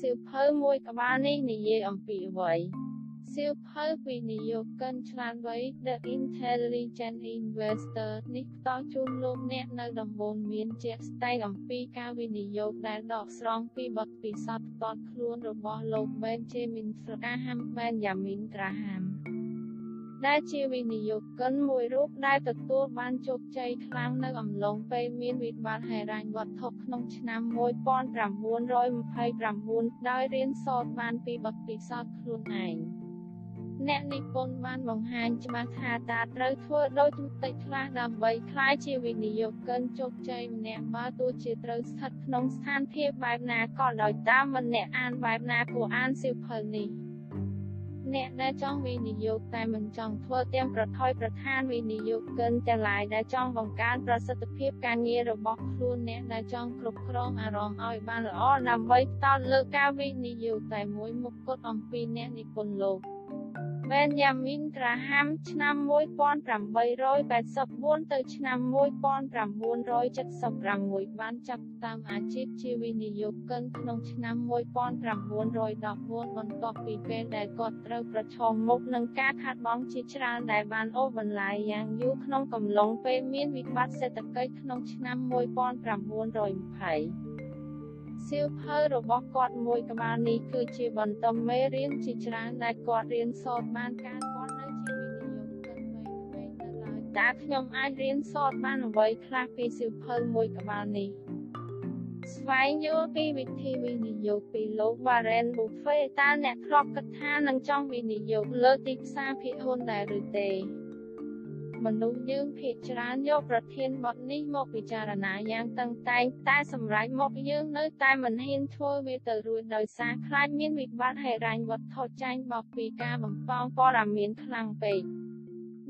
សៀវភៅមួយក្បាលនេះនិយាយអំពីអ្វីសៀវភៅវិនិយោគិនឆ្លាតវៃ The Intelligent Investor នេះផ្ដល់ជូនលោកអ្នកនៅដំបូន្មានជាក់ស្ដែងអំពីការវិនិយោគដែលដកស្រង់ពីបទពិសោធន៍ផ្ទាល់ខ្លួនរបស់លោក Benjamin Graham Benjamin Graham ដែលជាវិនិយោគិនមួយរូបដែលទទួលបានជោគជ័យខ្លាំងនៅអំឡុងពេលមានវិបត្តិហិរញ្ញវត្ថុក្នុងឆ្នាំ1929ដោយរៀនសូត្របានពីបទពិសោធន៍ខ្លួនឯង។អ្នកនិពន្ធបានបង្ហាញច្បាស់ថាតាត្រូវធ្វើដោយទតិចខ្លះដើម្បីក្លាយជាវិនិយោគិនជោគជ័យម្នាក់បើទោះជាត្រូវស្ថិតក្នុងស្ថានភាពបែបណាក៏ដោយតាមមិនអ្នកអានបែបណាគួរអានសៀវភៅនេះ អ្នកដែលចង់វិនិយោគតែមិនចង់ធ្វើទាំងប្រថុយប្រឋានវិនិយោគិនទាំងឡាយដែលចង់បង្កើនប្រសិទ្ធភាពការងាររបស់ខ្លួនអ្នកដែលចង់គ្រប់គ្រងអារម្មណ៍ឲ្យបានល្អដើម្បីផ្ដោតលើការវិនិយោគតែមួយមុខគត់អំពីអ្នកនិពន្ធលោក Benjamin Graham ឆ្នាំ1884ទៅឆ្នាំ1976បានចាប់តាមអាជីពជាវិនិយោគិនក្នុងឆ្នាំ1914បន្ទាប់ពីពេលដែលគាត់ត្រូវប្រឈមមុខនឹងការខាតបង់ជាច្រើនដែលបានអូសបន្លាយយ៉ាងយូរក្នុងកំឡុងពេលមានវិបត្តិសេដ្ឋកិច្ចក្នុងឆ្នាំ1920 សៀវភៅរបស់គាត់មួយក្បាលនេះគឺជាបន្តមេរៀនជាច្រើនដែលគាត់រៀនសូត្របានកាលគាត់នៅជាវិនិយោគិនវ័យក្មេងនៅឡើយតើខ្ញុំអាចរៀនសូត្របានអ្វីខ្លះពីសៀវភៅមួយក្បាលនេះស្វែងយល់ពីវិធីវិនិយោគពីលោក Warren Buffett តើអ្នកធ្លាប់គិតថានឹងចង់វិនិយោគលើទីផ្សារភាគហ៊ុនដែរឬទេ មនុស្សយើងភាគច្រើនយកប្រធានបទនេះមកពិចារណាយ៉ាងតឹងតែង តែសម្រាប់មកយើងនៅតែមិនហ៊ានធ្វើវាទៅរួចដោយសារខ្លាចមានវិបត្តិហិរញ្ញវត្ថុចាញ់បោកពីការបំពងព័ត៌មានខ្លាំងពេក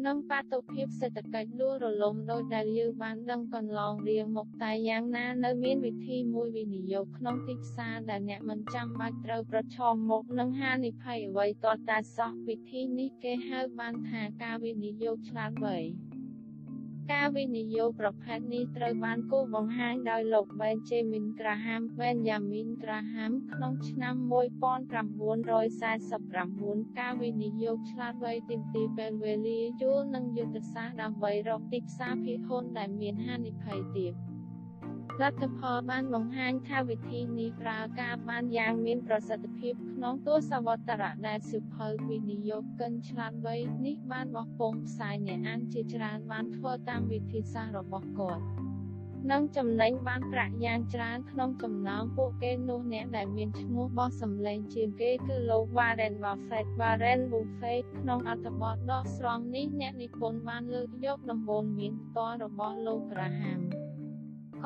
និងបាតុភិបសេដ្ឋកិច្ចដួលរលំដោយដែលយើងបានដឹងកន្លងរៀងមកតែយ៉ាងណានៅមានវិធីមួយវិនិយោគក្នុងទីផ្សារដែលអ្នកមិនចាំបាច់ត្រូវប្រឈមមុខនឹងហានិភ័យអ្វីទាល់តែសោះវិធីនេះគេហៅបានថាការវិនិយោគឆ្លាតវៃ ការវិនិយោគប្រភេទនេះត្រូវបានគូបង្ហាញដោយលោក Benjamin Graham Benjamin Graham ក្នុងឆ្នាំ1949ការវិនិយោគឆ្លាតវៃទាមទារពេលវេលាយូរនិងយុទ្ធសាស្ត្រដើម្បីរកទីផ្សារភាគហ៊ុនដែលមានហានិភ័យទាប លទ្ធផលបានបង្ហាញថាវិធីនេះប្រើការបានយ៉ាងមានប្រសិទ្ធភាពក្នុងទស្សវត្សរៈដែលសិភៅវិនិយោគិនឆ្លាតវៃនេះបានបោះពុម្ពផ្សាយអ្នកអានជាច្រើនបានធ្វើតាមវិធីសាស្ត្ររបស់គាត់និងចំណេញបានប្រាក់យ៉ាងច្រើនក្នុងចំណោមពួកគេនោះអ្នកដែលមានឈ្មោះបោះសម្លេងជាងគេគឺលោក Warren Buffett Warren Buffett ក្នុងអត្ថបទដកស្រង់នេះអ្នកនិពន្ធបានលើកយកដំបូន្មានផ្ទាល់របស់លោក Graham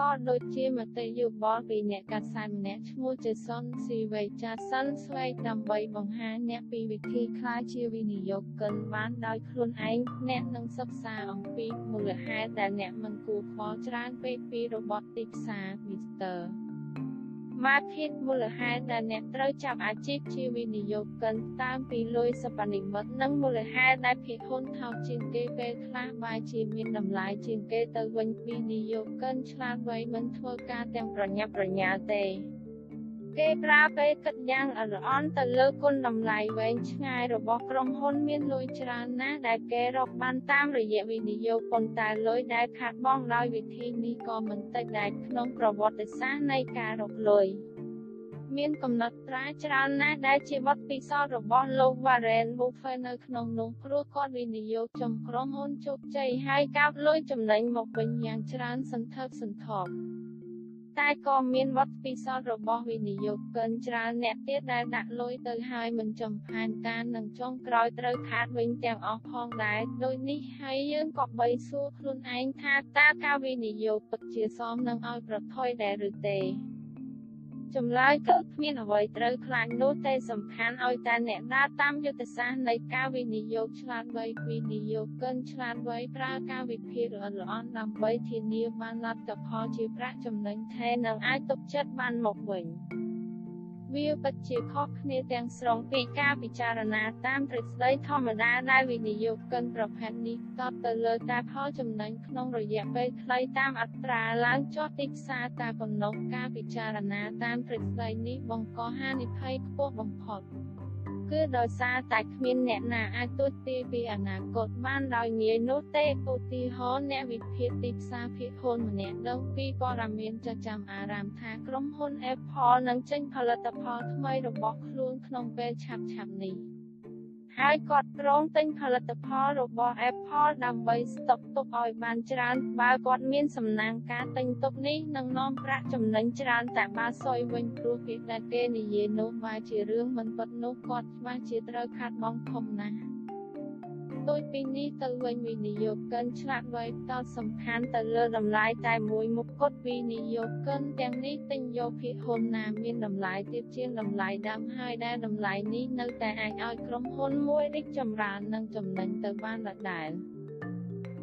ក៏ដូចជាមតិយោបល់ពីអ្នកកាត់សែម្នាក់ឈ្មោះ Jason Siway Jason Sway ដើម្បីបង្ហាញអ្នកពីវិធីក្លាយជាវិនិយោគិនបានដោយខ្លួនឯងអ្នកនឹងសិក្សាអំពីមូលហេតុដែលអ្នកមិនគួរខ្វល់ច្រើនពេកពីរបបទីផ្សារ Mr. Market មូលហេតុដែលអ្នកត្រូវចាប់អាជីពជាវិនិយោគិនតាមពីលុយសប្និមិត្តនិងមូលហេតុដែលភាគហ៊ុនថោកជាងគេពេលខ្លះបែរជាមានតម្លៃជាងគេទៅវិញវិនិយោគិនឆ្លាតវៃមិនធ្វើការទាំងប្រញាប់ប្រញាល់ទេ គេប្រើពេលគិតយ៉ាងអរអន់ទៅលើគុណតម្លៃវែងឆ្ងាយរបស់ក្រុមហ៊ុនមានលុយច្រើនណាស់ដែលគេរកបានតាមរយៈវិនិយោគប៉ុន្តែលុយដែលខាតបង់ដោយវិធីនេះក៏មិនតិចដែរក្នុងប្រវត្តិសាស្ត្រនៃការរកលុយមានកំណត់ត្រាច្រើនណាស់ដែលជាបទពិសោធន៍របស់លោក Warren Buffett នៅក្នុងនោះព្រោះគាត់វិនិយោគចំក្រុមហ៊ុនជោគជ័យហើយកាប់លុយចំណេញមកវិញយ៉ាងច្រើនសន្ធឹកសន្ធាប់ តែក៏មានវត្តពិសោធន៍របស់វិនិយោគិនច្រើនអ្នកទៀតដែលដាក់លុយទៅហើយមិនចំផានការនឹងចុងក្រោយត្រូវខាតវិញទាំងអស់ផងដែរដូចនេះហើយយើងក៏បីសួរខ្លួនឯងថាតើការវិនិយោគពិតជាសមនឹងឲ្យប្រថុយដែរឬទេ ចម្លើយគឺគ្មានអ្វីត្រូវខ្លាចនោះទេសំខាន់ឲ្យតែអ្នកដើរតាមយុទ្ធសាស្ត្រនៃការវិនិយោគឆ្លាតវៃវិនិយោគិនឆ្លាតវៃប្រើការវិភាគល្អិតល្អន់ដើម្បីធានាបានលទ្ធផលជាប្រាក់ចំណេញថេរនិងអាចទុកចិត្តបានមកវិញ វាពិតជាខុសគ្នាទាំងស្រុងពីការពិចារណាតាមទ្រឹស្ដីធម្មតាដែលវិនិយោគិនប្រភេទនេះតបទៅលើតែផលចំណេញក្នុងរយៈពេលខ្លីតាមអត្រាឡើងចុះទីផ្សារតែប៉ុណ្ណោះការពិចារណាតាមទ្រឹស្ដីនេះបង្កហានិភ័យខ្ពស់បំផុត គឺដោយសារតែគ្មានអ្នកណាអាចទស្សន៍ទាយពីអនាគតបានដោយងាយនោះទេឧទាហរណ៍អ្នកវិភាគទីផ្សារភាគហ៊ុនម្នាក់ដឹងពីព័ត៌មានចចាំអារ៉ាមថាក្រុមហ៊ុន Apple នឹងចេញផលិតផលថ្មីរបស់ខ្លួនក្នុងពេលឆាប់ៗនេះ។ ហើយគាត់គ្រោងទិញផលិតផលរបស់ Apple ដើម្បីស្តុកទុកឲ្យបានច្រើន បើគាត់មានសំណាងការទិញទុកនេះនឹងនាំប្រាក់ចំណេញច្រើនតែបើសុយវិញព្រោះពីដែលគេនិយាយនោះបើជារឿងមិនពិតនោះគាត់ច្បាស់ជាត្រូវខាត់បងធំណាស់ ដូចពីនេះទៅវិញវិនិយោគិនឆ្លាតវៃផ្ដោតសំខាន់ទៅលើតម្លៃតែមួយមុខគត់វិនិយោគិនទាំងនេះទិញយកភាគហ៊ុនណាមានតម្លៃទាបជាងតម្លៃដើមហើយដែលតម្លៃនេះនៅតែអាចឲ្យក្រុមហ៊ុនមួយរីកចម្រើននិងចំណេញទៅបានដដែល។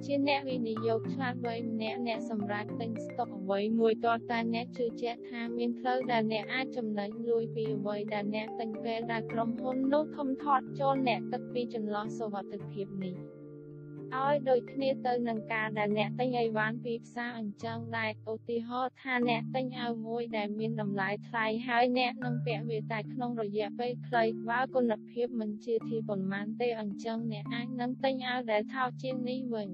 ជាអ្នកវិនិយោគឆ្លាតវៃម្នាក់អ្នកសម្រាប់ទិញស្តុកអ្វីមួយតតែអ្នកជឿជាក់ថាមានផ្លូវដែលអ្នកអាចចំណេញលួយពីអ្វីដែលអ្នកទិញពេលដែលក្រុមហ៊ុននោះធំធាត់ចូលអ្នកគិតពីចន្លោះសុវត្ថិភាពនេះ ឲ្យដូចគ្នាទៅនឹងការដែលអ្នកទិញអីវ៉ាន់ពីផ្សារអញ្ចឹងដែរឧទាហរណ៍ថាអ្នកទិញអាវមួយដែលមានតម្លៃថ្លៃហើយអ្នកនឹងពាក់វាតែក្នុងរយៈពេលខ្លីបើគុណភាពមិនជាទីប៉ុន្មានទេអញ្ចឹងអ្នកអាចនឹងទិញអាវដែលថោកជាងនេះវិញ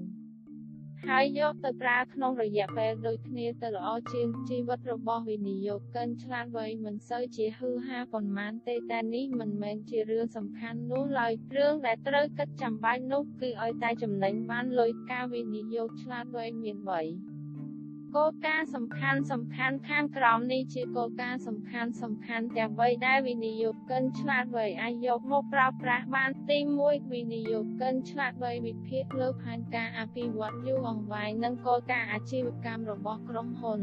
ហើយយកទៅប្រើក្នុងរយៈពេលដូចគ្នាទៅល្អជាងជីវិតរបស់វិនិយោគិនឆ្លាតវៃមិនសូវជាហឺហាប៉ុន្មានទេតែនេះមិនមែនជារឿងសំខាន់នោះឡើយរឿងដែលត្រូវគិតចាំបាច់នោះគឺឲ្យតែចំណេញបានលុយការវិនិយោគឆ្លាតវៃមាន3 គោលការណ៍សំខាន់សំខាន់ខាងក្រោមនេះជាគោលការណ៍សំខាន់សំខាន់ទាំង3ដែលវិនិយោគិនឆ្លាតវៃអាចយកមកប្រើប្រាស់បានទី1វិនិយោគិនឆ្លាតវៃវិភាគលើផែនការអភិវឌ្ឍយូរអង្វែងនិងគោលការណ៍អាជីវកម្មរបស់ក្រុមហ៊ុន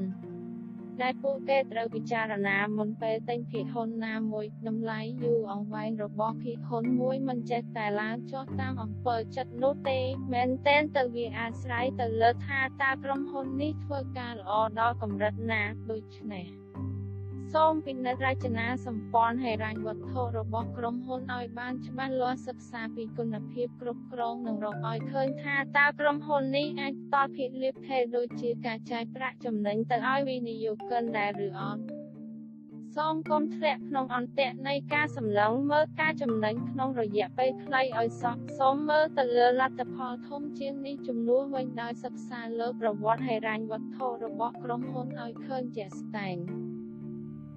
ដែលពួកគេត្រូវពិចារណាមុនពេលទិញភាគហ៊ុនណាមួយតម្លៃយូរអង្វែងរបស់ភាគហ៊ុនមួយមិនចេះតែឡើងចុះតាមអំពើចិត្តនោះទេមែនតែនទៅវាអាស្រ័យទៅលើថាតើក្រុមហ៊ុននេះធ្វើការល្អដល់កម្រិតណាដូច្នេះ សូមពិនិត្យរចនាសម្ព័ន្ធហិរញ្ញវត្ថុរបស់ក្រុមហ៊ុនឲ្យបានច្បាស់លាស់សិក្សាពីគុណភាពគ្រប់គ្រងនិងរកឲ្យឃើញថាតើក្រុមហ៊ុននេះអាចតតភាពលៀបថេដូចជាការចាយប្រាក់ចំណេញទៅឲ្យវិនិយោគិនដែរឬអត់សូមកុំធ្លាក់ក្នុងអន្ទាក់នៃការសម្លឹងមើលការចំណេញក្នុងរយៈពេលខ្លីឲ្យសោះសូមមើលទៅលើលទ្ធផលធំជាងនេះជំនួសវិញដោយសិក្សាលើប្រវត្តិហិរញ្ញវត្ថុរបស់ក្រុមហ៊ុនឲ្យឃើញជាក់ស្ដែង។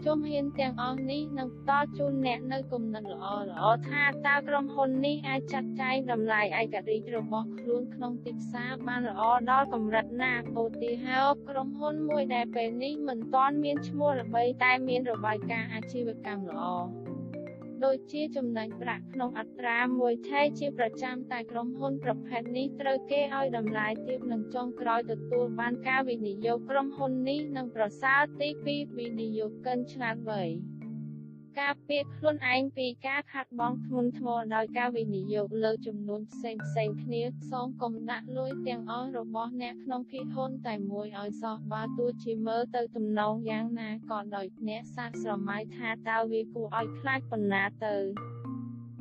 ជំហានទាំងអស់នេះនឹងផ្ដល់ជូនអ្នកនៅគំនិតល្អល្អថាតើក្រុមហ៊ុននេះអាចចាត់ចែងតម្លៃឯករាជ្យរបស់ខ្លួនក្នុងទីផ្សារបានល្អដល់កម្រិតណាឧទាហរណ៍ក្រុមហ៊ុនមួយដែលពេលនេះមិនទាន់មានឈ្មោះល្បីតែមានរបាយការណ៍អាជីវកម្មល្អ ដូចជាចំណេញប្រាក់ក្នុងអត្រាមួយថៃជាប្រចាំតែក្រុមហ៊ុនប្រភេទនេះត្រូវគេឲ្យតម្លៃទាបនិងចុងក្រោយទទួលបានការវិនិយោគក្រុមហ៊ុននេះនឹងប្រសើរទី2វិនិយោគិនឆ្លាតវៃ ការពារខ្លួនឯងពីការខាត់បងធ្ងន់ធ្ងរដោយការវិនិយោគលើចំនួនផ្សេងផ្សេងគ្នាសូមកុំដាក់លុយទាំងអស់របស់អ្នកក្នុងភាគហ៊ុនតែមួយឲ្យសោះបើទោះជាមើលទៅទំនងយ៉ាងណាក៏ដោយអ្នកសាកស្រមៃថាតើវាគួរឲ្យខ្លាចប៉ុណ្ណាទៅ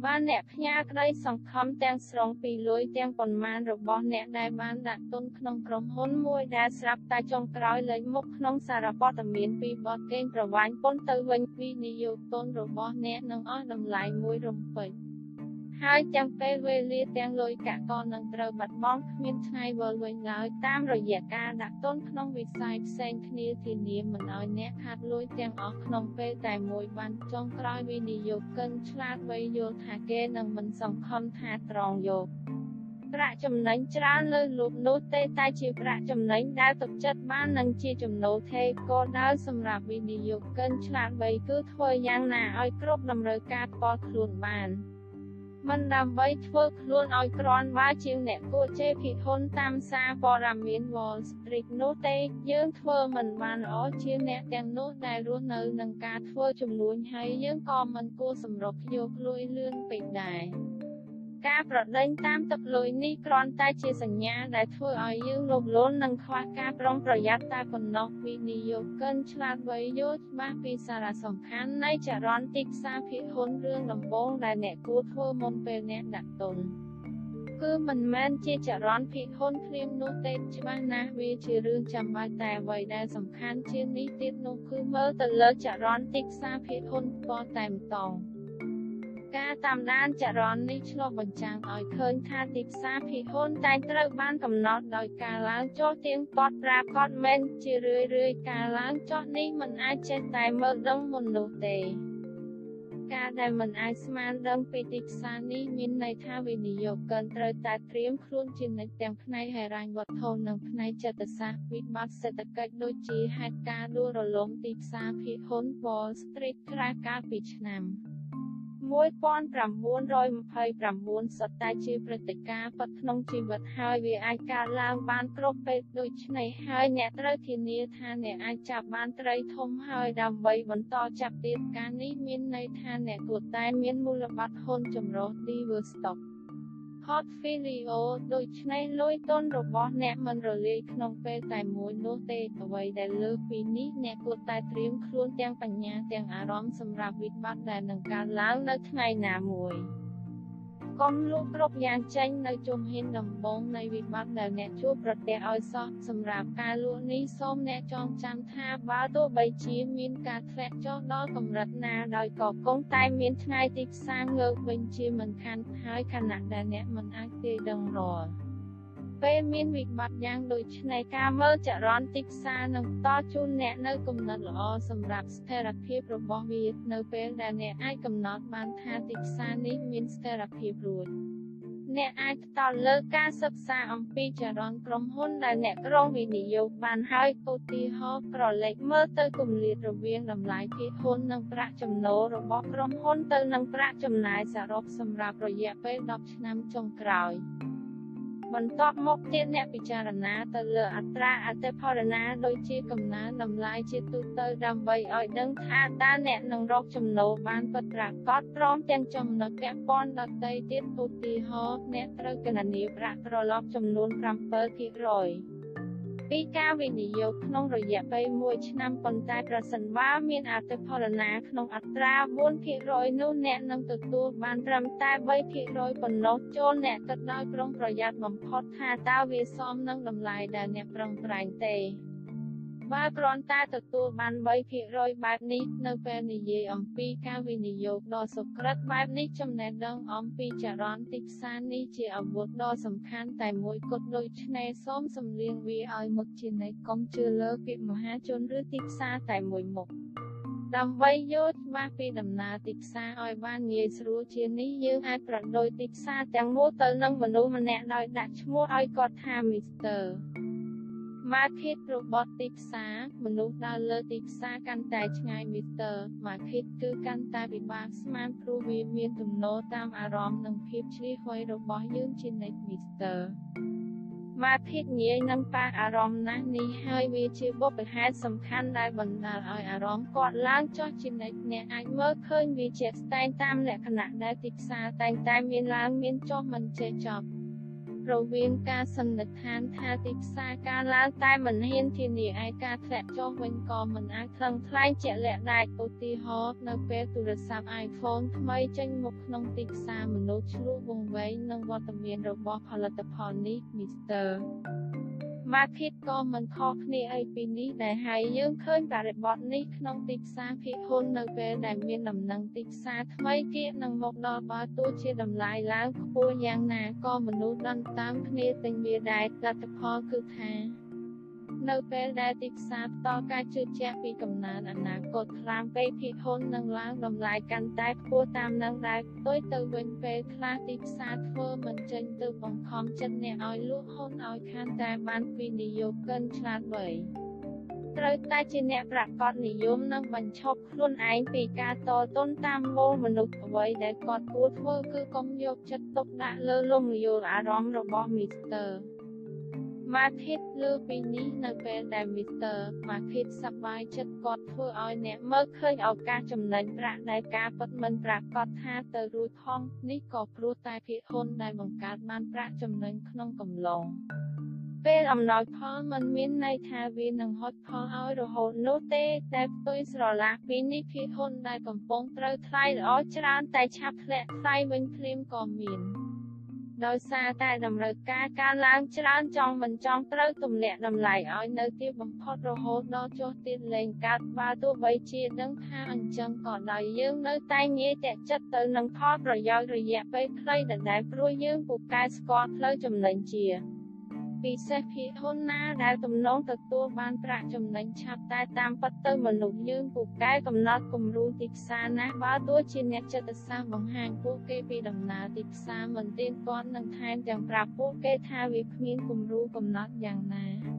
បានអ្នកផ្ញើក្តីសង្ឃឹមទាំងស្រុងពីលុយទាំងប៉ុន្មានរបស់អ្នកដែលបានដាក់ទុនក្នុងក្រុមហ៊ុនមួយដែលស្រាប់តែចុងក្រោយលេចមុខក្នុងសារព័ត៌មានពីបទកេងប្រវ័ញ្ចពន្ធទៅវិញពីនិយោគទុនរបស់អ្នកនឹងអស់តម្លៃមួយរំពេច ហើយទាំងពេលវេលាទាំងលុយកាក់ក៏នឹងត្រូវបាត់បង់គ្មានថ្ងៃវិលវិញឡើយតាមរយៈការដាក់ទុនក្នុងវិស័យផ្សេងគ្នាធានាមិនឲ្យអ្នកខាត់លុយទាំងអស់ក្នុងពេលតែមួយបានចុងក្រោយវិនិយោគិនឆ្លាតវៃយល់ថាគេនឹងមិនសង្ឃឹមថាត្រង់យកប្រាក់ចំណេញច្រើនលើលោកនោះទេតែជាប្រាក់ចំណេញដែលទុកចិត្តបាននិងជាចំណូលថេកដល់សម្រាប់វិនិយោគិនឆ្លាតវៃគឺធ្វើយ៉ាងណាឲ្យគ្រប់តម្រូវការផ្ទាល់ខ្លួនបាន។ មិនដើម្បីធ្វើខ្លួនឲ្យក្រាន់បើជាងអ្នកគួរជេរភិហ៊ុនតាមសារព័ត៌មាន Wall Street នោះទេ យើងធ្វើមិនបានល្អជាងអ្នកទាំងនោះដែលរស់នៅនឹងការធ្វើចំនួនហើយយើងក៏មិនគួរសម្រុកយកលួយលឿនពេកដែរ ការប្រដេញតាមទឹកលុយនេះគ្រាន់តែជាសញ្ញាដែលធ្វើឲ្យយើងលោភលន់និងខ្វះការប្រុងប្រយ័ត្នតែប៉ុណ្ណោះវិនិយោគិនឆ្លាតវៃយល់ច្បាស់ពីសារៈសំខាន់នៃចរន្តទីផ្សារភាគហ៊ុនរឿងដំបូងដែលអ្នកគួរធ្វើមុនពេលអ្នកដាក់ទុនគឺមិនមែនជាចរន្តភិហ៊ុនភ្លាមនោះទេច្បាស់ណាស់វាជារឿងចាំបាច់តែអ្វីដែលសំខាន់ជាងនេះទៀតនោះគឺមើលទៅលើចរន្តទីផ្សារភិហ៊ុនផ្ទាល់តែម្ដង ការតាមដានចរន្តនេះឆ្លុះបញ្ចាំងឲ្យឃើញថាទីផ្សារភាគហ៊ុនតែងត្រូវបានកំណត់ដោយការឡើងចុះទៀងទាត់ប្រាកដមែនជារឿយរឿយការឡើងចុះនេះមិនអាចចេះតែមើលដឹងមុននោះទេការដែលមិនអាចស្មានដឹងពីទីផ្សារនេះមានន័យថាវិនិយោគិនត្រូវតែត្រៀមខ្លួនជានិច្ចទាំងផ្នែកហិរញ្ញវត្ថុនិងផ្នែកចិត្តសាស្ត្រវិបត្តិសេដ្ឋកិច្ចដូចជាហេតុការណ៍ដួលរលំទីផ្សារភាគហ៊ុន Wall Street Crash កាលពីឆ្នាំ 1929សុទ្ធតែជាព្រឹត្តិការណ៍ពិតក្នុងជីវិតហើយវាអាចកើតឡើងបានគ្រប់ពេលដូច្នេះហើយអ្នកត្រូវធានាថាអ្នកអាចចាប់បានត្រីធំហើយដើម្បីបន្តចាប់ទៀតការនេះមានន័យថាអ្នកគួរតែមានមូលបត្រហ៊ុនចម្រុះ Diverse Stock portfolio ដូច្នេះលុយទុនរបស់អ្នកមិនរលាយក្នុងពេលតែមួយនោះទេអ្វីដែលលើសពីនេះអ្នកគួរតែត្រៀមខ្លួនទាំងបញ្ញាទាំងអារម្មណ៍សម្រាប់វិបត្តិដែលនឹងកើតឡើងនៅថ្ងៃណាមួយ កុំលូកគ្រប់យ៉ាងចេញនៅជំហានដំបូងនៃវិបត្តិដែលអ្នកជួបប្រទះឲ្យសោះសម្រាប់ការលក់នេះសូមអ្នកចងចាំថាបើទោះបីជាមានការធ្លាក់ចុះដល់កម្រិតណាដោយក៏គង់តែមានថ្ងៃទីផ្សារងើបវិញជាមិនខានហើយខណៈដែលអ្នកមិនអាចទាយដឹងរាល់ ពេលមានវិបត្តិយ៉ាងដូចនេះការមើលចរន្តទីផ្សារនឹងបន្តជូនអ្នកនៅគំនិតល្អសម្រាប់ស្ថិរភាពរបស់វានៅពេលដែលអ្នកអាចកំណត់បានថាទីផ្សារនេះមានស្ថិរភាពរួចអ្នកអាចផ្ដោតលើការសិក្សាអំពីចរន្តក្រុមហ៊ុនដែលអ្នកក្រុងវិនិយោគបានហើយឧទាហរណ៍ក្រឡេកមើលទៅគម្លាតរវាងតម្លៃភាគហ៊ុននិងប្រាក់ចំណូលរបស់ក្រុមហ៊ុនទៅនឹងប្រាក់ចំណាយសរុបសម្រាប់រយៈពេល10ឆ្នាំចុងក្រោយ។ បន្ទាប់មកទៀតអ្នកពិចារណាទៅលើអត្រាអតិផរណាដូចជាកំណើនតម្លៃជាទូទៅដើម្បីឲ្យដឹងថាតើអ្នកនឹងរកចំណូលបានពិតប្រាកដព្រមទាំងចំណុចពាក់ព័ន្ធដទៃទៀតឧទាហរណ៍អ្នកត្រូវគណនាប្រាក់ត្រឡប់ចំនួន7% ពីការវិនិយោគក្នុងរយៈពេល1ឆ្នាំប៉ុន្តែប្រសិនបើមានអតិផរណាក្នុងអត្រា4%នោះអ្នកនឹងទទួលបានត្រឹមតែ3%ប៉ុណ្ណោះចូលអ្នកគិតដោយប្រុងប្រយ័ត្នបំផុតថាតើវាសមនឹងតម្លៃដែលអ្នកប្រឹងប្រែងទេ បើគ្រាន់តែទទួលបាន3%បែបនេះនៅពេលនិយាយអំពីការវិនិយោគដ៏សុក្រិតបែបនេះចំណេះដឹងអំពីចរន្តទីផ្សារនេះជាអាវុធដ៏សំខាន់តែមួយគត់ដូចឆ្នេរសូមសំលៀងវាឲ្យមុខជានិច្ចកុំជឿលើពាក្យមហាជនឬទីផ្សារតែមួយមុខដើម្បីយល់ច្បាស់ពីដំណើរទីផ្សារឲ្យបានងាយស្រួលជានេះយើងអាចប្រដូចទីផ្សារទាំងមូលទៅនឹងមនុស្សម្នាក់ដោយដាក់ឈ្មោះឲ្យគាត់ថា Mr. Market របស់ទីផ្សារមនុស្សដើរលើទីផ្សារកាន់តែឆ្ងាយមីទ័រ Market គឺកាន់តែពិបាកស្មានព្រោះវាមានទំនោរតាមអារម្មណ៍និងភាពឆ្លៀសវៃរបស់យើងជានិច្ចមីទ័រ Market ងាយនឹងប៉ះអារម្មណ៍ណាស់នេះហើយវាជាបុព្វហេតុសំខាន់ដែលបណ្ដាលឲ្យអារម្មណ៍គាត់ឡើងចុះជានិច្ចអ្នកអាចមើលឃើញវាជាក់ស្ដែងតាមលក្ខណៈដែលទីផ្សារតែងតែមានឡើងមានចុះមិនចេះចប់ រវាងការសន្និដ្ឋានថាទីផ្សារការឡើងតែមិនហ៊ានធានាឯការធ្លាក់ចុះវិញក៏មិនអាចថ្លឹងថ្លែងជាក់លាក់ដែរឧទាហរណ៍នៅពេលទូរស័ព្ទ iPhone ថ្មីចេញមកក្នុងទីផ្សារមនុស្សឆ្លួវង្វេងនឹងវត្តមានរបស់ផលិតផលនេះ Mr. Market ក៏មិនខុសគ្នាអីពីនេះដែរហើយយើងឃើញបរិបទនេះក្នុងទីផ្សារភាគហ៊ុននៅពេលដែលមានដំណឹងទីផ្សារថ្មីគៀកនឹងមកដល់បើទោះជាតម្លៃឡើងខ្ពស់យ៉ាងណាក៏មនុស្សដន់តាមគ្នាទិញវាដែរលទ្ធផលគឺថា នៅពេលដែលទីផ្សារផ្ដល់ការជឿជាក់ពីកំណើនអនាគតខ្លាំងពេកភាគហ៊ុននឹងឡើងតម្លៃកាន់តែខ្ពស់តាមនឹងដែរផ្ទុយទៅវិញពេលខ្លះទីផ្សារធ្វើមិនចេញទៅបង្ខំចិត្តអ្នកឲ្យលក់ហ៊ុនឲ្យខានតែបានវិនិយោគិនឆ្លាតវៃត្រូវតែជាអ្នកប្រកបនិយមនិងបញ្ឈប់ខ្លួនឯងពីការតតុនតាមមូលមនុស្សអ្វីដែលគាត់គួរធ្វើគឺកុំយកចិត្តទុកដាក់លើលំយល់អារម្មណ៍របស់មីស្ទ័រ Market លើពីនេះនៅពេលដែល Mr. Market សប្បាយចិត្តគាត់ធ្វើឲ្យអ្នកមើលឃើញឱកាសចំណេញប្រាក់ដែលការពិតមិនប្រាកដថាទៅរួចផងនេះក៏ព្រោះតែភាគហ៊ុនដែលបង្កើតបានប្រាក់ចំណេញក្នុងកំឡុងពេលអំណោយផលមិនមានន័យថាវានឹងហត់ផលឲ្យរហូតនោះទេតែផ្ទុយស្រឡះពីនេះភាគហ៊ុនដែលកំពុងត្រូវថ្លៃល្អច្រើនតែឆាប់ធ្លាក់ថ្លៃវិញភ្លាមក៏មាន ដោយសារតែតម្រូវការការឡើងច្រើនចង់មិនចង់ត្រូវទម្លាក់តម្លៃឲ្យនៅទីបំផុតរហូតដល់ចុះទៀតលេងកាត់បើទោះបីជាដឹងថាអញ្ចឹងក៏ដោយយើងនៅតែងាយតាក់ចិត្តទៅនឹងផលប្រយោជន៍រយៈពេលខ្លីដដែលព្រោះយើងពូកែស្គាល់ផ្លូវចំណេញជា ពិសេសភាគហ៊ុនណាដែលទំនងទទួលបានប្រាក់ចំណេញឆាប់តែតាមពិតទៅមនុស្សយើងពូកែកំណត់គំរូទីផ្សារណាស់បើទោះជាអ្នកចិត្តសាស្ត្របង្ហាញពួកគេពីដំណើរទីផ្សារមិនទៀងទាត់នឹងថែមទាំងប្រាប់ពួកគេថាវាគ្មានគំរូកំណត់យ៉ាងណា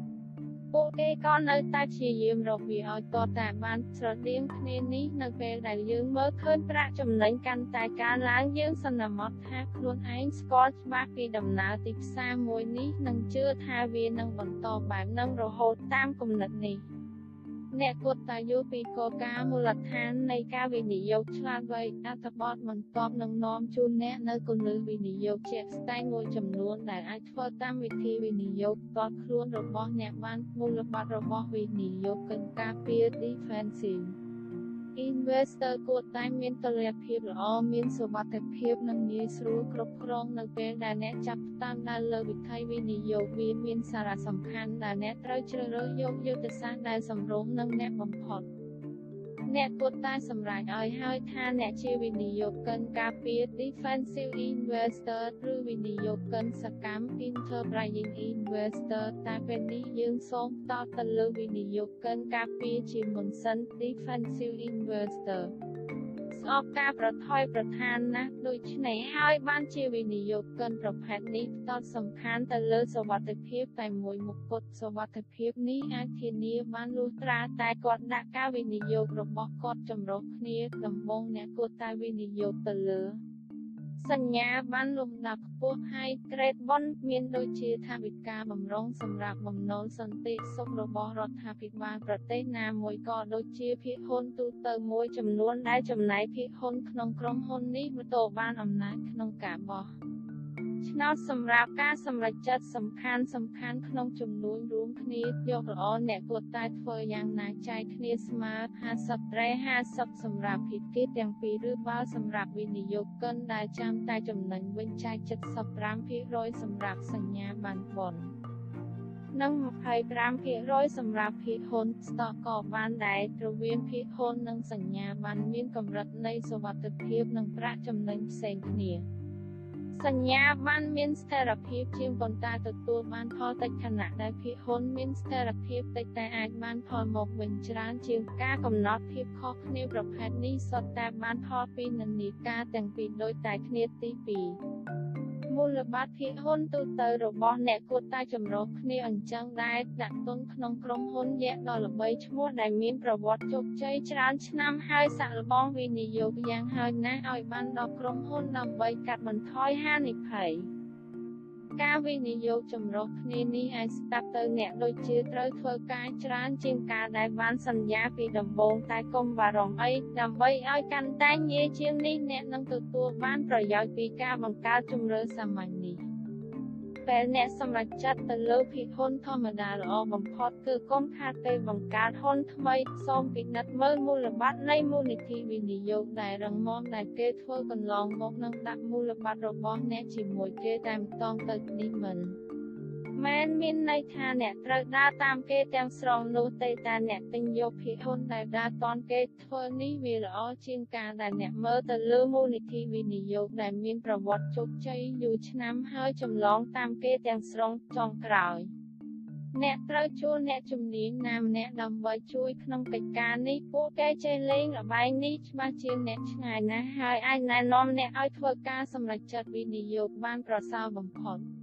ពួកគេក៏នៅតែព្យាយាមរកវាឲ្យតតែបានស្រដៀងគ្នានេះនៅពេលដែលយើងមើលឃើញប្រាក់ចំណេញកាន់តែកើនឡើងយើងសន្មត់ថាខ្លួនឯងស្គាល់ច្បាស់ពីដំណើរទីផ្សារមួយនេះនិងជឿថាវានឹងបន្តបែបនឹងរហូតតាមគំនិតនេះ។ អ្នកគួរតែយល់ពីគោលការណ៍មូលដ្ឋាននៃការវិនិយោគឆ្លាតវៃអត្ថបទបន្ទាប់នឹងនាំជូនអ្នកនៅគន្លឹះវិនិយោគជាក់ស្ដែងមួយចំនួនដែលអាចធ្វើតាមវិធីវិនិយោគផ្ទាល់ខ្លួនរបស់អ្នកបានមូលបត្ររបស់វិនិយោគកិនការពារ defensive Investor គួរតែមានតុល្យភាពល្អមានសុវត្ថិភាពនិងងាយស្រួលគ្រប់គ្រងនៅពេលដែលអ្នកចាប់ផ្ដើមដើរលើវិថីវិនិយោគវាមានសារៈសំខាន់ដែលអ្នកត្រូវជ្រើសរើសយកយុទ្ធសាស្ត្រដែលសម្រុងនឹងអ្នកបំផុត។ អ្នកគួរតែសម្រេចឲ្យហើយថាអ្នកជាវិនិយោគិនការពារ defensive investor ឬវិនិយោគិនសកម្ម enterprising investor តែពេលនេះយើងសូមតទៅលើវិនិយោគិនការពារជាមុនសិន defensive investor ស្អប់ការប្រថុយប្រឋានណាស់ដូច្នេះហើយបានជាវិនិយោគិនប្រភេទនេះផ្ដោតសំខាន់ទៅលើសវត្ថិភាពតែមួយមុខគត់សវត្ថិភាពនេះអាចធានាបានលុះត្រាតែគាត់ដាក់ការវិនិយោគរបស់គាត់ចម្រុះគ្នាដំបូងអ្នកគួរតែវិនិយោគទៅលើ សញ្ញាបានលំដាប់ខ្ពស់ហើយក្រេតបនមានដូចជាថាវិការបំរុងសម្រាប់បំណុលសន្តិសុខរបស់រដ្ឋាភិបាលប្រទេសណាមួយក៏ដូចជាភាគហ៊ុនទូទៅមួយចំនួនដែលចំណាយភាគហ៊ុនក្នុងក្រុមហ៊ុននេះទទួលបានអំណាចក្នុងការបោះ ឆ្នោតសម្រាប់ការសម្រេចចិត្តសំខាន់សំខាន់ក្នុងចំនួនរួមគ្នាយកល្អអ្នកគួរតែធ្វើយ៉ាងណាចែកគ្នាស្មើ50ត្រេ50សម្រាប់ភាគីទាំងពីរឬបើសម្រាប់វិនិយោគិនដែលចាំតែចំណេញវិញចែក75%សម្រាប់សញ្ញាប័ណ្ណបននិង25%សម្រាប់ភាគហ៊ុនស្តកក៏បានដែររវាងភាគហ៊ុននិងសញ្ញាប័ណ្ណមានកម្រិតនៃសុវត្ថិភាពនិងប្រាក់ចំណេញផ្សេងគ្នា។ សញ្ញាបានមានស្ថិរភាពជាងប៉ុន្តែទទួលបានផលតិចខណៈដែលភាគហ៊ុនមានស្ថិរភាពតិចតែអាចបានផលមកវិញច្រើនជាងការកំណត់ភាពខុសគ្នាប្រភេទនេះសុទ្ធតែបានផលពីនិន្នាការទាំងពីរដូចតែគ្នាទី2 មូលបត្រភាគហ៊ុនទូទៅរបស់អ្នកគួរតែចម្រុះគ្នាអញ្ចឹងដែរដាក់ទុនក្នុងក្រុមហ៊ុនយក្សដ៏ល្បីឈ្មោះដែលមានប្រវត្តិជោគជ័យច្រើនឆ្នាំហើយសាក់លបងវិនិយោគយ៉ាងហោចណាស់ឲ្យបានដល់ក្រុមហ៊ុនដើម្បីកាត់បន្ថយហានិភ័យ។ ការវិនិយោគចម្រុះគ្នានេះអាចស្ដាប់ទៅអ្នកដូចជាត្រូវធ្វើការច្រើនជាងការដែលបានសន្យាពីដំបូងតែកុំបារម្ភអីដើម្បីឲ្យកាន់តែងាយជាងនេះអ្នកនឹងទទួលបានប្រយោជន៍ពីការបង្កើតជម្រើសសាមញ្ញនេះ ពេលអ្នកសម្រេចចិត្តទៅលើភាគហ៊ុនធម្មតាល្អបំផុតគឺកុំខាតពេលបង្កើតហ៊ុនថ្មីសូមពិនិត្យមើលមូលបត្រនៃមូលនិធិវិនិយោគដែលរឹងមាំដែលគេធ្វើកន្លងមកនិងដាក់មូលបត្ររបស់អ្នកជាមួយគេតែម្ដងទៅនេះមិន មែនមានន័យថាអ្នកត្រូវដើរតាមគេទាំងស្រុងនោះទេតែអ្នកទិញយកភាគហ៊ុនដែលដើរតនគេធ្វើនេះវាល្អជាងការដែលអ្នកមើលទៅលើមូលនិធិវិនិយោគដែលមានប្រវត្តិជោគជ័យយូរឆ្នាំហើយចម្លងតាមគេទាំងស្រុងចុងក្រោយអ្នកត្រូវជួលអ្នកជំនាញណាម្នាក់ដើម្បីជួយក្នុងកិច្ចការនេះពួកគេចេះលេងល្បែងនេះច្បាស់ជាងអ្នកឆ្ងាយណាស់ហើយអាចណែនាំអ្នកឲ្យធ្វើការសម្រេចចិត្តវិនិយោគបានប្រសើរបំផុត។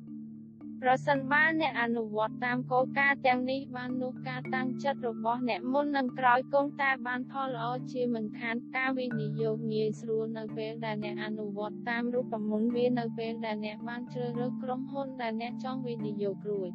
ប្រសិនបើអ្នកអនុវត្តតាមគោលការណ៍ទាំងនេះបាននោះការតាំងចិត្តរបស់អ្នកមុននិងក្រោយគង់តែបានផលល្អជាមិនខានការវិនិយោគងាយស្រួលនៅពេលដែលអ្នកអនុវត្តតាមរូបមន្តវានៅពេលដែលអ្នកបានជ្រើសរើសក្រុមហ៊ុនដែលអ្នកចង់វិនិយោគរួច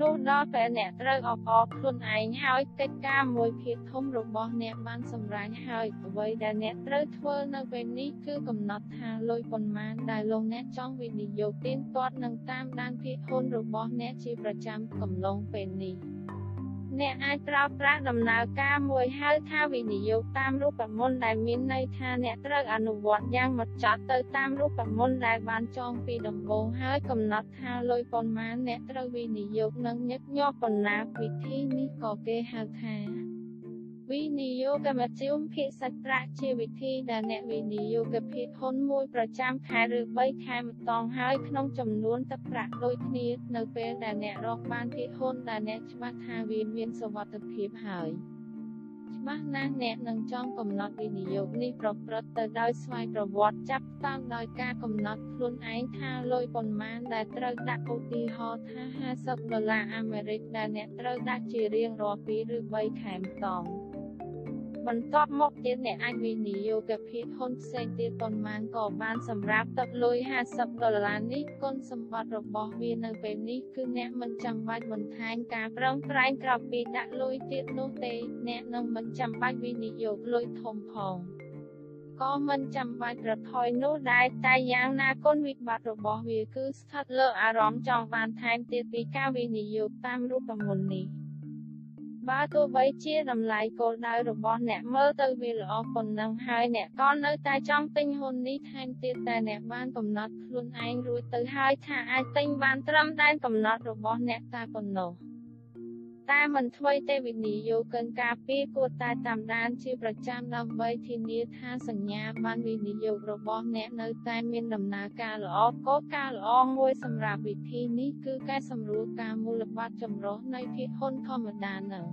នោះដល់ពេលអ្នកត្រូវអបអរខ្លួនឯងហើយកិច្ចការមួយភាគធំរបស់អ្នកបានសម្រេចហើយអ្វីដែលអ្នកត្រូវធ្វើនៅពេលនេះគឺកំណត់ថាលុយប៉ុន្មានដែលលោកអ្នកចង់វិនិយោគទៀងទាត់នឹងតាមដានភាគហ៊ុនរបស់អ្នកជាប្រចាំកំឡុងពេលនេះ។ អ្នកអាចប្រើប្រាស់ដំណើរការមួយហៅថាវិនិយោគតាមរូបមន្តដែលមានន័យថាអ្នកត្រូវអនុវត្តយ៉ាងហ្មត់ចត់ទៅតាមរូបមន្តដែលបានចងពីដំបូងហើយកំណត់ថាលុយប៉ុន្មានអ្នកត្រូវវិនិយោគនិងញឹកញាប់ប៉ុណ្ណាវិធីនេះក៏គេហៅថា វិនិយោគមធ្យមភាគសាច់ប្រាក់ជាវិធីដែលអ្នកវិនិយោគភាគហ៊ុនមួយប្រចាំខែឬ3ខែម្ដងហើយក្នុងចំនួនទឹកប្រាក់ដូចគ្នានៅពេលដែលអ្នករកបានភាគហ៊ុនដែលអ្នកច្បាស់ថាវាមានសុវត្ថិភាពហើយច្បាស់ណាស់អ្នកនឹងចង់កំណត់វិនិយោគនេះប្រព្រឹត្តទៅដោយស្វ័យប្រវត្តិចាប់តាំងដោយការកំណត់ខ្លួនឯងថាលុយប៉ុន្មានដែលត្រូវដាក់ឧទាហរណ៍ថា50ដុល្លារអាមេរិកដែលអ្នកត្រូវដាក់ជារៀងរាល់2ឬ3ខែម្ដង បន្ទាប់មកទៀតអ្នកអាចវិនិយោគភាគហ៊ុនផ្សេងទៀតប៉ុន្មានក៏បានសម្រាប់ទឹកលុយ50ដុល្លារនេះគុណសម្បត្តិរបស់វានៅពេលនេះគឺអ្នកមិនចាំបាច់បន្ថែមការប្រឹងប្រែងក្រៅពីដាក់លុយទៀតនោះទេ អ្នកនឹងមិនចាំបាច់វិនិយោគលុយធំផងក៏មិនចាំបាច់ប្រថុយនោះដែរតែយ៉ាងណាគុណវិបត្តិរបស់វាគឺស្ថិតលើអារម្មណ៍ចង់បានថែមទៀតពីការវិនិយោគតាមរូបមន្តនេះ បើទោះបីជាតម្លៃគោលដៅរបស់អ្នកមើលទៅវាល្អប៉ុណ្ណឹងហើយអ្នកក៏នៅតែចង់ទិញហ៊ុននេះថែមទៀតតែអ្នកបានកំណត់ខ្លួនឯងរួចទៅហើយថាអាចទិញបានត្រឹមដែនកំណត់របស់អ្នកតែប៉ុណ្ណោះ តែមិនធ្វើទេវិនិយោគិនការពីគួរតែតាមដានជាប្រចាំដើម្បីធានាថាសញ្ញាបានវិនិយោគរបស់អ្នកនៅតែមានដំណើរការល្អកោការល្អមួយសម្រាប់វិធីនេះគឺការសម្រួលការមូលបត្រចម្រុះនៃភាគហ៊ុនធម្មតានឹង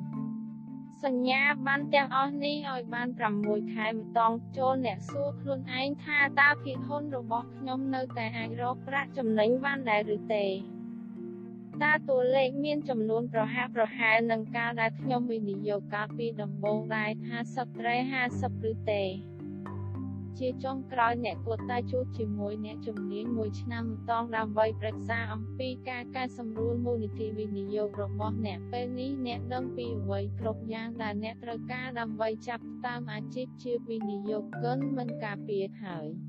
សញ្ញាបានទាំងអស់នេះឲ្យបាន6ខែម្ដងចូលអ្នកសួរខ្លួនឯងថាតើភាគហ៊ុនរបស់ខ្ញុំនៅតែអាចរកប្រាក់ចំណេញបានដែរឬទេ តើតួលេខមានចំនួនប្រហាក់ប្រហែលនឹងការដែលខ្ញុំវិនិយោគកាលពីដំបូងដែរ50ត្រេ50ឬទេ ជាចុងក្រោយអ្នកគួរតែជួបជាមួយអ្នកជំនាញមួយឆ្នាំម្ដងដើម្បីប្រឹក្សាអំពីការកែសម្រួលមូលនិធិវិនិយោគរបស់អ្នកពេលនេះអ្នកដឹងពីអ្វីគ្រប់យ៉ាងដែលអ្នកត្រូវការដើម្បីចាប់ផ្ដើមអាជីពជាវិនិយោគិនមិនការពារហើយ។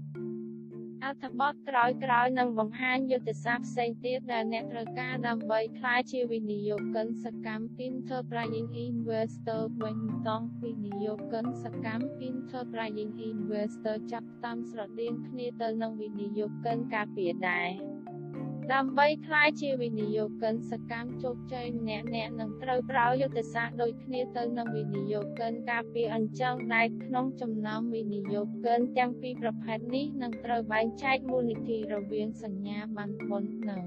អត្ថបទក្រោយៗនឹងបង្ហាញយុទ្ធសាស្ត្រផ្សេងទៀតដែលអ្នកត្រូវការដើម្បីក្លាយជាវិនិយោគិនសកម្ម Enterprising Investor វិញតង់វិនិយោគិនសកម្ម Enterprising Investor ចាប់តាមស្រដៀងគ្នាទៅនឹងវិនិយោគិនការពារដែរ ដើម្បីក្លាយជាវិនិយោគិនសកម្មជោគជ័យម្នាក់អ្នកនឹងត្រូវប្រើយុទ្ធសាស្ត្រដូចគ្នាទៅនឹងវិនិយោគិនការពារអញ្ចឹងដែរក្នុងចំណោមវិនិយោគិនទាំងពីរប្រភេទនេះនឹងត្រូវបែងចែកមូលនិធិរវាងសញ្ញាបានបុណ្យនិង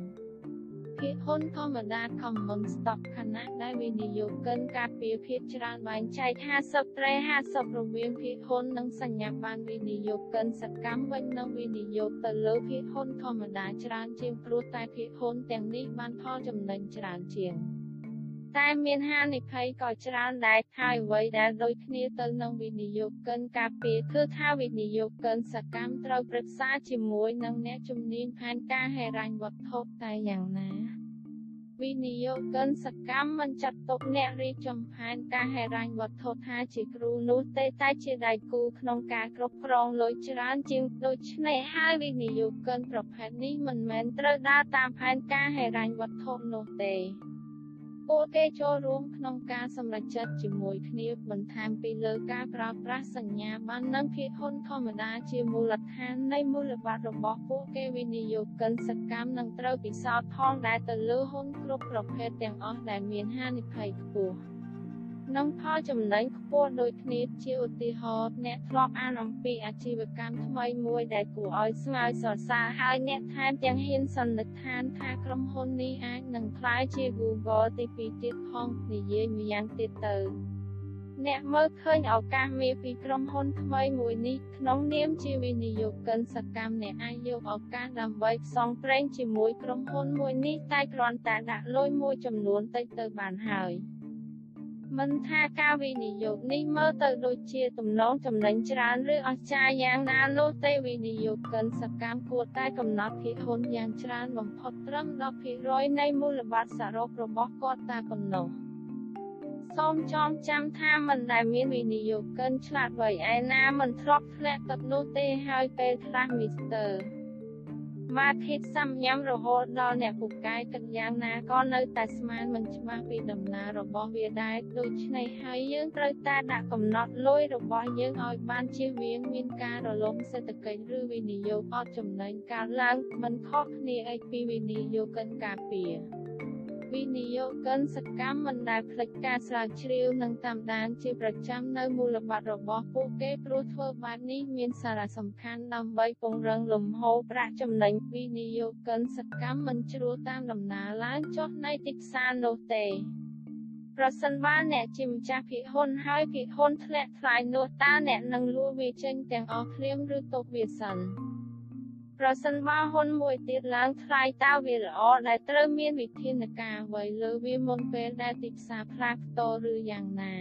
ភាគហ៊ុនធម្មតា Common Stock ខណៈដែលវិនិយោគិនការពារភាគច្រើនបែងចែក50ត្រេ50រវាងភាគហ៊ុននិងសញ្ញាបត្រវិនិយោគិនសកម្មវិញនិងវិនិយោគទៅលើភាគហ៊ុនធម្មតាច្រើនជាងព្រោះតែភាគហ៊ុនទាំងនេះបានផលចំណេញច្រើនជាងតែមានហានិភ័យក៏ច្រើនដែរហើយអ្វីដែលដូចគ្នាទៅនឹងវិនិយោគិនការពារគឺថាវិនិយោគិនសកម្មត្រូវប្រឹក្សាជាមួយនឹងអ្នកជំនាញផែនការហិរញ្ញវត្ថុតែយ៉ាងណា វិនិយោគិនសកម្មមិនចាត់ទុកអ្នករៀបចំផែនការហិរញ្ញវត្ថុថាជាគ្រូនោះទេតែជាដៃគូក្នុងការគ្រប់គ្រងលុយច្រើនជាងដូច្នេះហើយវិនិយោគិនប្រភេទនេះមិនមែនត្រូវដើរតាមផែនការហិរញ្ញវត្ថុនោះទេ ពួកគេចូលរួមក្នុងការសម្រេចចិត្តជាមួយគ្នាបន្ថែមពីលើការប្រើប្រាស់សញ្ញាប័ណ្ណនិងភាគហ៊ុនធម្មតាជាមូលដ្ឋាននៃមូលបត្ររបស់ពួកគេវិនិយោគិនសកម្មនឹងត្រូវពិសោធន៍ផងដែរទៅលើហ៊ុនគ្រប់ប្រភេទទាំងអស់ដែលមានហានិភ័យខ្ពស់ និងផលចំណេញខ្ពស់ដូចគ្នាជាឧទាហរណ៍អ្នកធ្លាប់អានអំពីអាជីវកម្មថ្មីមួយដែលគួរឲ្យស្ងើចសរសើរហើយអ្នកថែមទាំងហ៊ានសន្និដ្ឋានថាក្រុមហ៊ុននេះអាចនឹងក្លាយជា Google ទី2ទៀតផងនិយាយម្យ៉ាងទៀតទៅអ្នកមើលឃើញឱកាសមានពីក្រុមហ៊ុនថ្មីមួយនេះក្នុងនាមជាវិនិយោគិនសកម្មអ្នកអាចយកឱកាសដើម្បីផ្សងព្រេងជាមួយក្រុមហ៊ុនមួយនេះតែគ្រាន់តែដាក់លុយមួយចំនួនតិចទៅបានហើយ។ មិនថាការវិនិយោគនេះមើលទៅដូចជាទំនងចំណេញច្រើនឬអស្ចារ្យយ៉ាងណានោះទេវិនិយោគិនសកម្មគួរតែកំណត់ភាគហ៊ុនយ៉ាងច្រើនបំផុតត្រឹម10%នៃមូលបត្រសរុបរបស់គាត់តែប៉ុណ្ណោះសូមចងចាំថាមិនដែលមានវិនិយោគិនឆ្លាតវៃឯណាមិនធ្លាប់ធ្លាក់ទឹកនោះទេហើយពេលខ្លះមីស្ទ័រ ម៉ាធិតសំញ៉ាំរហូតដល់អ្នកពូកែគិតយ៉ាងណាក៏នៅតែស្មានមិនច្បាស់ពីដំណើររបស់វាដែរដូច្នេះហើយយើងត្រូវតែដាក់កំណត់លុយរបស់យើងឲ្យបានជៀសវាងមានការរលំសេដ្ឋកិច្ចឬវិនិយោគអត់ចំណេញកើតឡើងមិនខុសគ្នាអីពីវិនិយោគិនការពារ វិនិយោគិនសកម្មមិនដែលភ្លេចការស្រាវជ្រាវនិងតាមដានជាប្រចាំនៅមូលបត្ររបស់ពួកគេព្រោះធ្វើបែបនេះមានសារៈសំខាន់ដើម្បីពង្រឹងលំហូរប្រាក់ចំណេញវិនិយោគិនសកម្មមិនជ្រួលតាមដំណើរឡើងចុះនៃទីផ្សារនោះទេប្រសិនបើអ្នកជាម្ចាស់ភាគហ៊ុនហើយភាគហ៊ុនធ្លាក់ថ្លៃនោះតើអ្នកនឹងលួចវាចេញទាំងអស់ភ្លាមឬទុកវាសិន ប្រសិនបើហ៊ុនមួយទៀតឡើងថ្លៃតើវាល្អដែលត្រូវមានវិធានការអ្វីលើវាមុនពេលដែលទីផ្សារផ្លាស់ប្តូរឬយ៉ាងណា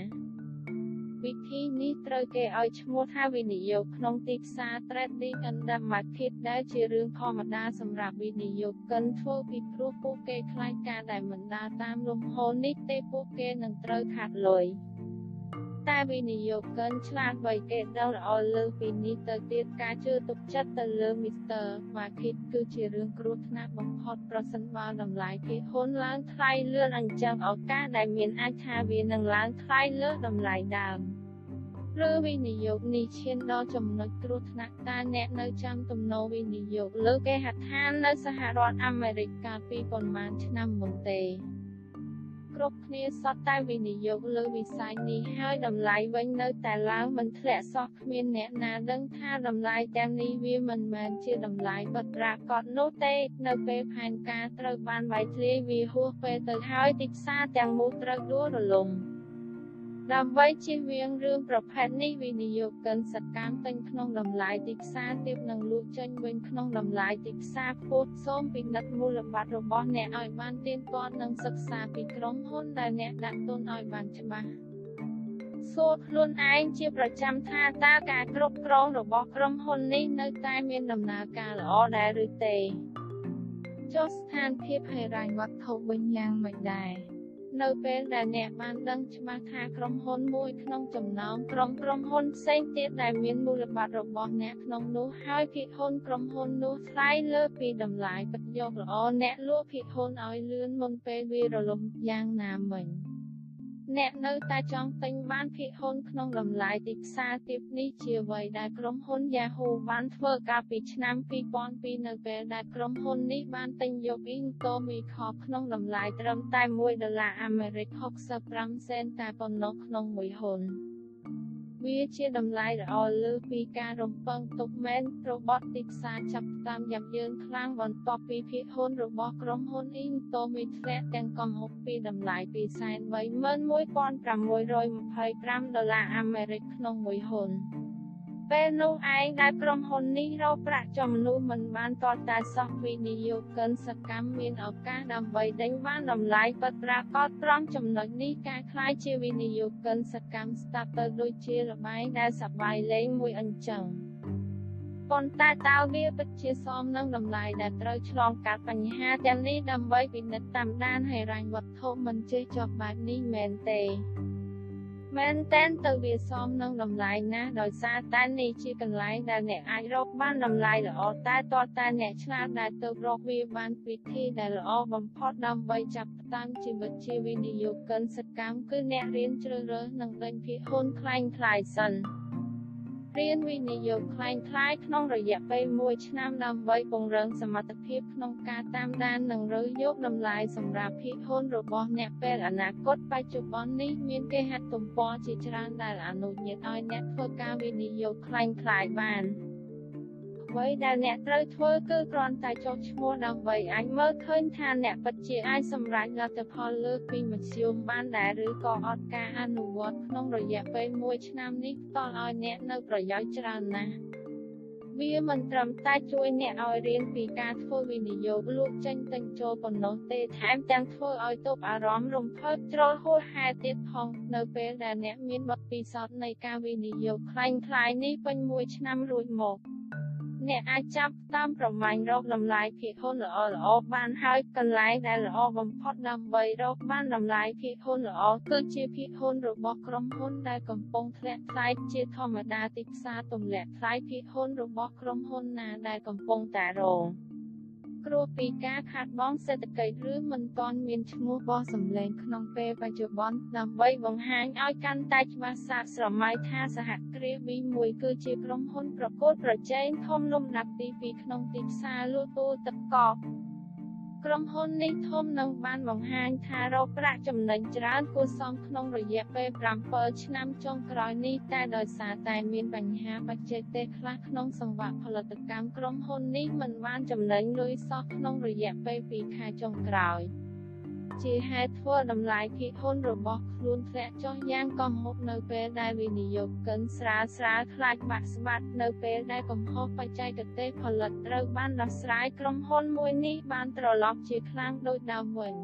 វិធីនេះត្រូវគេឲ្យឈ្មោះថាវិនិយោគក្នុងទីផ្សារ Trading in the Market ដែលជារឿងធម្មតាសម្រាប់វិនិយោគិនធ្វើពីព្រោះពួកគេខ្លាចការដែលមិនដើរតាមលំហូរនេះទេពួកគេនឹងត្រូវខាត់លុយ តែវិនិយោគិនឆ្លាតវៃគេដឹងល្អលើសពីនេះទៅទៀតការជឿទុកចិត្តទៅលើ Mr. Market គឺជារឿងគ្រោះថ្នាក់បំផុតប្រសិនបើតម្លៃភាគហ៊ុនឡើងថ្លៃលឿនអញ្ចឹងឱកាសដែលមានអាចថាវានឹងឡើងថ្លៃលើសតម្លៃដើមឬវិនិយោគនេះឈានដល់ចំណុចគ្រោះថ្នាក់តើអ្នកនៅចាំទំនោរវិនិយោគលើគេហដ្ឋាននៅសហរដ្ឋអាមេរិកកាលពីប៉ុន្មានឆ្នាំមុនទេ គ្រប់គ្នាសតតែវិនិយោគលើវិស័យនេះហើយតម្លៃវិញនៅតែឡើងមិនធ្លាក់សោះគ្មានអ្នកណាដឹងថាតម្លៃទាំងនេះវាមិនមែនជាតម្លៃពិតប្រាកដនោះទេ នៅពេលផែនការត្រូវបានវាយធ្លាយវាហួសពេលទៅហើយទីផ្សារទាំងមូលត្រូវដួលរលំ។ ដើម្បីជៀសវាងរឿងប្រភេទនេះវិនិយោគិនសកម្មទិញក្នុងតម្លៃទីផ្សារទាបនិងលក់ចេញវិញក្នុងតម្លៃទីផ្សារខ្ពស់សូមពិនិត្យមូលបត្ររបស់អ្នកឲ្យបានទៀងទាត់និងសិក្សាពីក្រុមហ៊ុនដែលអ្នកដាក់ទុនឲ្យបានច្បាស់សួរខ្លួនឯងជាប្រចាំថាតើការគ្រប់គ្រងរបស់ក្រុមហ៊ុននេះនៅតែមានដំណើរការល្អដែរឬទេចុះស្ថានភាពហិរញ្ញវត្ថុវិញយ៉ាងម៉េចដែរ នៅពេលដែលអ្នកបានដឹងច្បាស់ថាក្រុមហ៊ុនមួយក្នុងចំណោមក្រុមក្រុមហ៊ុនផ្សេងទៀតដែលមានមូលបត្ររបស់អ្នកក្នុងនោះហើយភាគហ៊ុនក្រុមហ៊ុននោះថ្លៃលើពីតម្លៃពិតយកល្អអ្នកលក់ភាគហ៊ុនឲ្យលឿនមុនពេលវារលំយ៉ាងណាមិញ។ អ្នកនៅតែចង់ទិញបានភាគហ៊ុនក្នុងតម្លៃទីផ្សារទាបនេះជាអ្វីដែលក្រុមហ៊ុន Yahoo បានធ្វើកាលពីឆ្នាំ2002នៅពេលដែលក្រុមហ៊ុននេះបានទិញយក Intomicorp ក្នុងតម្លៃត្រឹមតែ1ដុល្លារអាមេរិក65សេនតែប៉ុណ្ណោះក្នុងមួយហ៊ុន។ វាជាតម្លៃល្អលើសពីការរំពឹងទុកមែនរបត់ទីផ្សារចាប់តាមយ៉ាងយើងខ្លាំងបន្ទាប់ពីភាគហ៊ុនរបស់ក្រុមហ៊ុន Intomi ធ្លាក់ទាំងកំហុសពីតម្លៃ231,625ដុល្លារអាមេរិកក្នុងមួយហ៊ុន។ ពេលនោះឯងដែលក្រុមហ៊ុននេះរកប្រាក់ចំណូលមិនបានតតែសោះវិនិយោគិនសកម្មមានឱកាសដើម្បីដេញបានតម្លៃពិតប្រាកដត្រង់ចំណុចនេះការខ្លាយជាវិនិយោគិនសកម្មស្ដាប់ទៅដូចជាលបែងដែលសប្បាយលេងមួយអញ្ចឹងប៉ុន្តែតើវាពិតជាសមនឹងតម្លៃដែលត្រូវឆ្លងកាត់បញ្ហាទាំងនេះដើម្បីពិនិត្យតាមដានហិរញ្ញវត្ថុមិនចេះចប់បែបនេះមែនទេ មែនតែនទៅវាសមនឹងតម្លៃណាស់ដោយសារតែនេះជាកន្លែងដែលអ្នកអាចរកបានតម្លៃល្អតែតើតែអ្នកឆ្លាតដែលទៅរកវាបានវិធីដែលល្អបំផុតដើម្បីចាប់ផ្ដើមជីវិតជាវិនិយោគិនសកម្មគឺអ្នករៀនជ្រើសរើសនិងដេញភាគហ៊ុនខ្លែងខ្លាយសិន។ រៀនវិនិយោគคล้ายคล้ายក្នុងរយៈពេល1ឆ្នាំដើម្បីពង្រឹងសមត្ថភាពក្នុងការតាមដាននិងរើសយកតម្លៃសម្រាប់ភាគហ៊ុនរបស់អ្នកពេលអនាគតបច្ចុប្បន្ននេះមានគេហទំព័រជាច្រើនដែលអនុញ្ញាតឲ្យអ្នកធ្វើការវិនិយោគคล้ายคล้ายបាន។ អ្វីដែលអ្នកត្រូវធ្វើគឺគ្រាន់តែចុះឈ្មោះដើម្បីអាចមើលឃើញថាអ្នកពិតជាអាចសម្រេចលទ្ធផលលើពីមធ្យមបានដែរឬក៏អត់ការអនុវត្តក្នុងរយៈពេល1ឆ្នាំនេះផ្ដល់ឲ្យអ្នកនៅប្រយោជន៍ច្រើនណាស់វាមិនត្រឹមតែជួយអ្នកឲ្យរៀនពីការធ្វើវិនិយោគលូកចេញទិញចូលប៉ុណ្ណោះទេថែមទាំងធ្វើឲ្យទប់អារម្មណ៍រំភើបជ្រុលហួសហេតុទៀតផងនៅពេលដែលអ្នកមានបទពិសោធន៍នៃការវិនិយោគខ្លាំងៗនេះពេញមួយឆ្នាំរួចមក អ្នកអាចចាប់តាមប្រមាញ់រកតម្លៃភាគហ៊ុនល្អល្អបានហើយកន្លែងដែលល្អបំផុតដើម្បីរកបានតម្លៃភាគហ៊ុនល្អគឺជាភាគហ៊ុនរបស់ក្រុមហ៊ុនដែលកំពុងធ្លាក់ថ្លៃជាធម្មតាទីផ្សារទម្លាក់ថ្លៃភាគហ៊ុនរបស់ក្រុមហ៊ុនណាដែលកំពុងតែរង គ្រោះពីការខាតបង់សេដ្ឋកិច្ចឬមិនទាន់មានឈ្មោះបោះសម្លេងក្នុងពេលបច្ចុប្បន្នដើម្បីបង្ហាញឲ្យកាន់តែច្បាស់សាកស្រមៃថាសហគ្រាស V1 គឺជាក្រុមហ៊ុនប្រកួតប្រជែងធំលំដាប់ទី2ក្នុងទីផ្សារលក់ទូទឹកកក ក្រុមហ៊ុននេះធំនឹងបានបង្ហាញថារកប្រាក់ចំណេញច្រើនគួរសមក្នុងរយៈពេល7ឆ្នាំចុងក្រោយនេះតែដោយសារតែមានបញ្ហាបច្ចេកទេសខ្លះក្នុងសង្វាក់ផលិតកម្មក្រុមហ៊ុននេះមិនបានចំណេញលុយសោះក្នុងរយៈពេល2ខែចុងក្រោយ។ ជាហេតុធ្វើតម្លៃភាគហ៊ុនរបស់ខ្លួនធ្លាក់ចុះយ៉ាងកំហុកនៅពេលដែលវិនិយោគិនស្រាលស្រាលខ្លាចបាក់ស្បាត់នៅពេលដែលកំហុសបច្ចេកទេសផលិតត្រូវបានដោះស្រាយក្រុមហ៊ុនមួយនេះបានត្រឡប់ជាខ្លាំងដូចដើមវិញ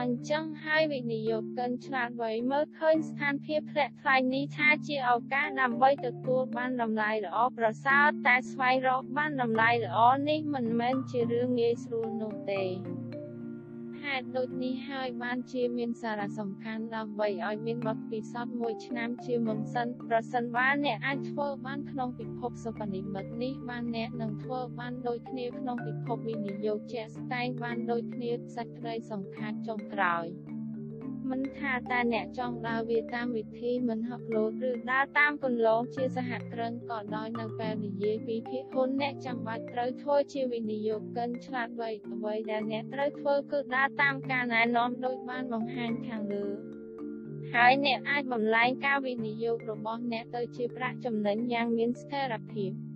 អញ្ចឹងហើយវិនិយោគិនឆ្លាតវៃមើលឃើញស្ថានភាពធ្លាក់ថ្លៃនេះថាជាឱកាសដើម្បីទទួលបានតម្លៃល្អប្រសើរតែស្វែងរកបានតម្លៃល្អនេះមិនមែនជារឿងងាយស្រួលនោះទេ ហេតុដូចនេះហើយបានជាមានសារៈសំខាន់ដើម្បីឲ្យមានបទពិសោធន៍មួយឆ្នាំជាមុនសិនប្រសិនបើអ្នកអាចធ្វើបានក្នុងពិភពសុបនិមិត្តនេះបានអ្នកនឹងធ្វើបានដូចគ្នាក្នុងពិភពវិនិយោគជាក់ស្ដែងបានដូចគ្នាសេចក្តីសង្ខាតចុងក្រោយ។ មិនថាតើអ្នកចង់ដើរវាតាមវិធីមិនហប់លោតឬដើរតាមគន្លងជាសហគ្រិនក៏ដោយនៅពេលនិយាយពីភាគហ៊ុនអ្នកចាំបាច់ត្រូវធ្វើជាវិនិយោគិនឆ្លាតវៃអ្វីដែលអ្នកត្រូវធ្វើគឺដើរតាមការណែនាំដោយបានបង្ហាញខាងលើហើយអ្នកអាចបំលែងការវិនិយោគរបស់អ្នកទៅជាប្រាក់ចំណេញយ៉ាងមានស្ថិរភាព។